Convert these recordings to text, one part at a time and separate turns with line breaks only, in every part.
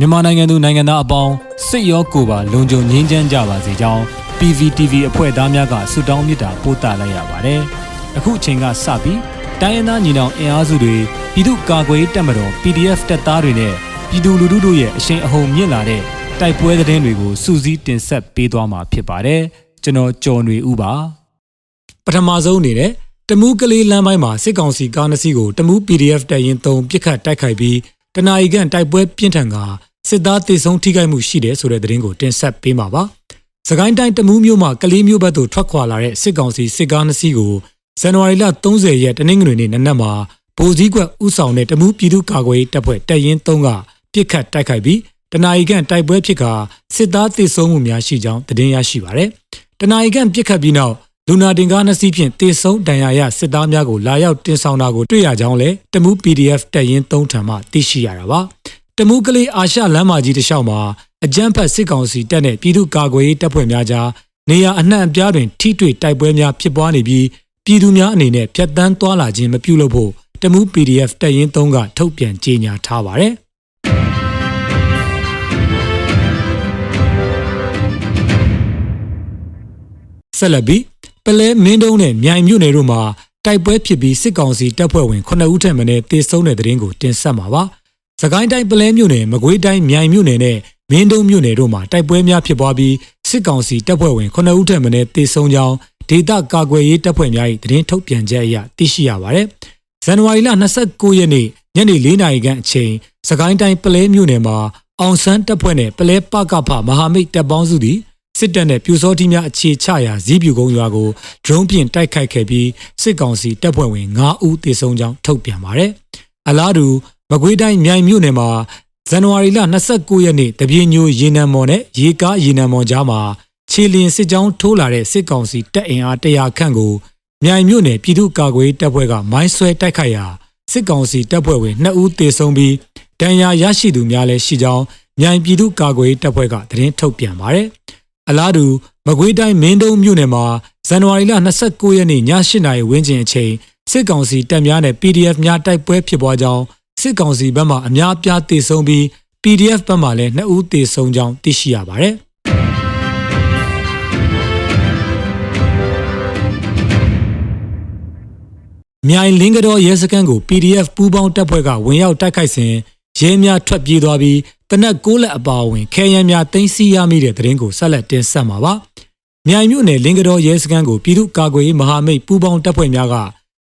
မြန်မာနိုင်ငံသူနိုင်ငံသားအပေါင်းစစ်ရောကိုယ်ပါလုံခြုံငြိမ်းချမ်းကြပါစေကြောင်း PVTV အဖွဲ့သားများကဆုတောင်းမေတ္တာပို့သလိုက်ရပါတယ်။အခုအချိန်ကစပြီးတိုင်းရင်းသားညီနောင်အင်အားစုတွေပြည်သူ့ကာကွယ်ရေးတပ်မတော် PDF တပ်သားတွေနဲ့ပြည်သူလူထုတို့ရဲ့အရှိန်အဟုန်မြင့်လာတဲ့တိုက်ပွဲသတင်းတွေကိုစူးစီးတင်ဆက်ပေးသွားမှာဖြစ်ပါတယ်။ကျွန်တော်ကျော်နေဦးပါ။ပထမဆုံးအနေနဲ့တမူးကလေးလမ်းပိုင်းမှာစစ်ကောင်စီကားနှစ်စီးကိုတမူး PDF တပ်ရင်း3ပြစ်ခတ်တိုက်ခိုက်ပြီးတနအီကန်တိုက်ပွဲပြင်းထန်က စစ်သားတေဆုံးထိခိုက်မှုရှိတယ်ဆိုတဲ့သတင်းကိုတင်ဆက်ပေးမှာပါ။စကိုင်းတိုင်းတမူးမြို့မှာကလေးမျိုးဘက်သို့ထွက်ခွာလာတဲ့စစ်ကောင်စီစစ်ကားနှစ်စီးကိုဇန်နဝါရီလ30ရက်တနင်္ဂနွေနေ့နနက်မှာဗိုလ်ကြီးကွက်ဥဆောင်တဲ့တမူးပြည်သူ့ကာကွယ်ရေးတပ်ဖွဲ့တပ်ရင်း3ကပြစ်ခတ်တိုက်ခိုက်ပြီးတနအီကန်တိုက်ပွဲဖြစ်ကစစ်သားတေဆုံးမှုများရှိကြောင်းသတင်းရရှိပါရယ်။တနအီကန်ပြစ်ခတ်ပြီးနောက်လူနာတင်ကားနှစ်စီးဖြင့်တေဆုံးဒဏ်ရာရစစ်သားများကိုလာရောက်တင်ဆောင်တာကိုတွေ့ရကြောင်းလည်းတမူး PDF တပ်ရင်း3ထံမှသိရှိရတာပါ။ တမူးကလေးအာရှလမ်းမကြီးတစ်လျှောက်မှာအကြမ်းဖက်စစ်ကောင်စီတပ်နဲ့ပြည်သူ့ကာကွယ်ရေးတပ်ဖွဲ့များကြားနေရာအနှံ့အပြားတွင်ထိတွေ့တိုက်ပွဲများဖြစ်ပွားနေပြီးပြည်သူများအနေနဲ့ဖြတ်တန်းသွားလာခြင်းမပြုလုပ်ဖို့တမူး PDF တပ်ရင်း3ကထုတ်ပြန်ကြေညာထားပါတယ်ဆက်လက်ပြီးပလဲမင်းတုံးနဲ့မြိုင်မြို့နယ်တို့မှာတိုက်ပွဲဖြစ်ပြီးစစ်ကောင်စီတပ်ဖွဲ့ဝင်9ဦးထက်မနည်းတေဆုံးတဲ့တဲ့ရင်ကိုတင်ဆက်မှာပါ။ စကိုင်းတိုင်းပလဲမြို့နယ်မကွေးတိုင်းမြိုင်မြို့နယ်နဲ့မင်းတုံးမြို့နယ်တို့မှာတိုက်ပွဲများဖြစ်ပွားပြီးစစ်ကောင်စီတပ်ဖွဲ့ဝင်9ဦးထက်မနည်းတေဆုံးကြောင်းဒေသကာကွယ်ရေးတပ်ဖွဲ့များ၏သတင်းထုတ်ပြန်ချက်အရသိရှိရပါတယ်။ဇန်နဝါရီလ29ရက်နေ့ညနေ4နာရီခန့်အချိန်စကိုင်းတိုင်းပလဲမြို့နယ်မှာအောင်ဆန်းတပ်ဖွဲ့နဲ့ပလဲပကဖမဟာမိတ်တပ်ပေါင်းစုသည်စစ်တပ်နဲ့ပြူစောတိများအခြေချရာဇီးပြူကုန်းရွာကိုဒရုန်းဖြင့်တိုက်ခိုက်ခဲ့ပြီးစစ်ကောင်စီတပ်ဖွဲ့ဝင်9ဦးသေဆုံးကြောင်းထုတ်ပြန်ပါတယ်။အလားတူ မကွေးတိုင်းမြိုင်မြို့နယ်မှာဇန်နဝါရီလ29ရက်နေ့တပြင်းညိုရေနံမော်နဲ့ရေကားရေနံမော်ကြားမှာခြေလျင်စစ်ကြောင်းထိုးလာတဲ့စစ်ကောင်စီတပ်အင်အား100ခန့်ကိုမြိုင်မြို့နယ်ပြည်သူ့ကာကွယ်တပ်ဖွဲ့ကမိုင်းဆွဲတိုက်ခိုက်ရာစစ်ကောင်စီတပ်ဖွဲ့ဝင်2ဦးသေဆုံးပြီးဒဏ်ရာရရှိသူများလည်းရှိကြောင်းမြိုင်ပြည်သူ့ကာကွယ်တပ်ဖွဲ့ကသတင်းထုတ်ပြန်ပါတယ်။အလားတူမကွေးတိုင်းမင်းတုံးမြို့နယ်မှာဇန်နဝါရီလ29ရက်နေ့ည8:00နာရီဝန်းကျင်အချိန်စစ်ကောင်စီတပ်များနဲ့ PDF များတိုက်ပွဲဖြစ်ပွားကြောင်း စစ်ကောင်စီဘက်မှအများအပြားတေဆုံးပြီး PDF ဘက်မှလည်း2ဦးတေဆုံးကြောင်းသိရှိရပါတယ်။မြိုင်လင်းကတော်ရဲစခန်းကို PDF ပူးပေါင်းတပ်ဖွဲ့ကဝင်ရောက်တိုက်ခိုက်စဉ်ရဲများထွက်ပြေးသွားပြီးတနက်6လက်အပါအဝင်ခဲယမ်းများတင်စီရမိတဲ့တဲ့ရင်ကိုဆက်လက်တင်ဆက်မှာပါ။မြိုင်မြို့နယ်လင်းကတော်ရဲစခန်းကိုပြည်သူ့ကာကွယ်ရေးမဟာမိတ်ပူးပေါင်းတပ်ဖွဲ့များက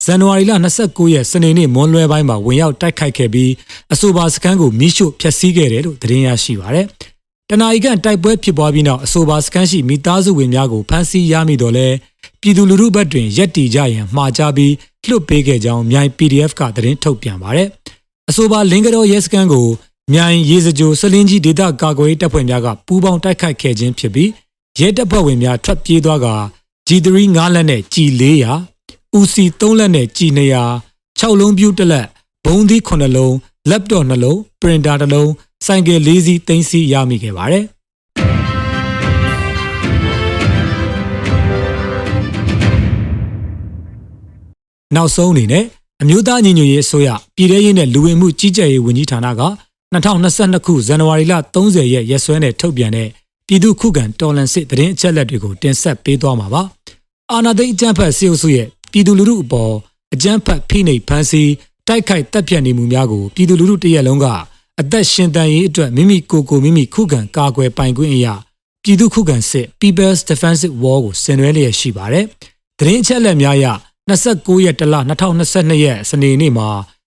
ဇန်နဝါရီလ29ရက်စနေနေ့မွန်းလွဲပိုင်းမှာဝင်ရောက်တိုက်ခိုက်ခဲ့ပြီးအဆိုပါစခန်းကိုမိရှို့ဖျက်ဆီးခဲ့တယ်လို့သတင်းရရှိပါရယ်။တနအီကန်တိုက်ပွဲဖြစ်ပွားပြီးနောက်အဆိုပါစခန်းရှိမိသားစုဝင်များကိုဖမ်းဆီးရမိတော့လဲပြည်သူလူထုဘက်တွင်ရက်တီကြရန်မှာကြားပြီးလွှတ်ပေးခဲ့ကြောင်းမြိုင် PDF ကသတင်းထုတ်ပြန်ပါရယ်။အဆိုပါလင်္ကတော်ရဲစခန်းကိုမြိုင်ရေစကြိုစလင်းကြီးဒေသကာကွယ်ရေးတပ်ဖွဲ့များကပူးပေါင်းတိုက်ခိုက်ခဲ့ခြင်းဖြစ်ပြီးရဲတပ်ဖွဲ့ဝင်များထွက်ပြေးသွားက G3 9လက်နဲ့ G400 ဦးစီ3လက်နဲ့ကြည်200 6လုံးပြူးတစ်လက်ဘုံသီး9လုံး laptop 2လုံး printer 1လုံးဆိုင်ကယ်4စီးသိမ်းဆည်းရမိခဲ့ပါတယ်နောက်ဆုံးအနေနဲ့အမျိုးသားညီညွတ်ရေးအစိုးရပြည်ထရေးနဲ့လူဝင်မှုကြီးကြပ်ရေးဝန်ကြီးဌာနက2022ခုဇန်နဝါရီလ30ရက်ရက်စွဲနဲ့ထုတ်ပြန်တဲ့ပြည်သူ့ခုခံတော်လှန်စစ်တရင်အချက်လက်တွေကိုတင်ဆက်ပေးသွားမှာပါ။အာဏာသိမ်းအကြမ်းဖက်စစ်အုပ်စုရဲ့ ပြည်သူလူထုအပေါ်အကြမ်းဖက်ဖိနှိပ်ဖမ်းဆီးတိုက်ခိုက်တပ်ဖြတ်နေမှုများကိုပြည်သူလူထုတရက်လုံးကအသက်ရှင်တန်ရေးအတွက်မိမိကိုယ်ကိုမိမိခုခံကာကွယ်ပိုင်ခွင့်အရာပြည်သူခုခံစစ် People's Defensive War ကိုဆင်နွှဲလျက်ရှိပါတယ်။သတင်းအချက်အလက်များအရ29ရက်တလ2022ရက်စနေနေ့မှာ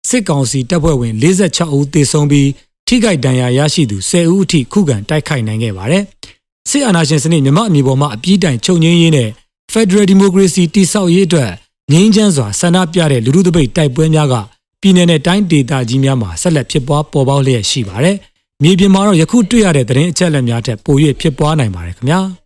စစ်ကောင်စီတပ်ဖွဲ့ဝင်46ဦးသေဆုံးပြီးထိခိုက်ဒဏ်ရာရရှိသူ10ဦးအထိခုခံတိုက်ခိုက်နိုင်ခဲ့ပါတယ်။စစ်အာဏာရှင်စနစ်မြမအမျိုးပေါ်မှာအပြည့်တိုင်ချုပ်ငင်းရေးနဲ့ Federal Democracy တိဆောက်ရေးအတွက် ငြိမ်းချမ်းစွာဆန္ဒပြတဲ့လူထုတပိတ်တိုက်ပွဲများကပြည်내နဲ့တိုင်းဒေသကြီးများမှာဆက်လက်ဖြစ်ပွားပေါ်ပေါက်လျက်ရှိပါတယ်။မြေပြင်မှာတော့ယခုတွေ့ရတဲ့သတင်းအချက်အလက်များထက်ပို၍ဖြစ်ပွားနိုင်ပါတယ်ခင်ဗျာ။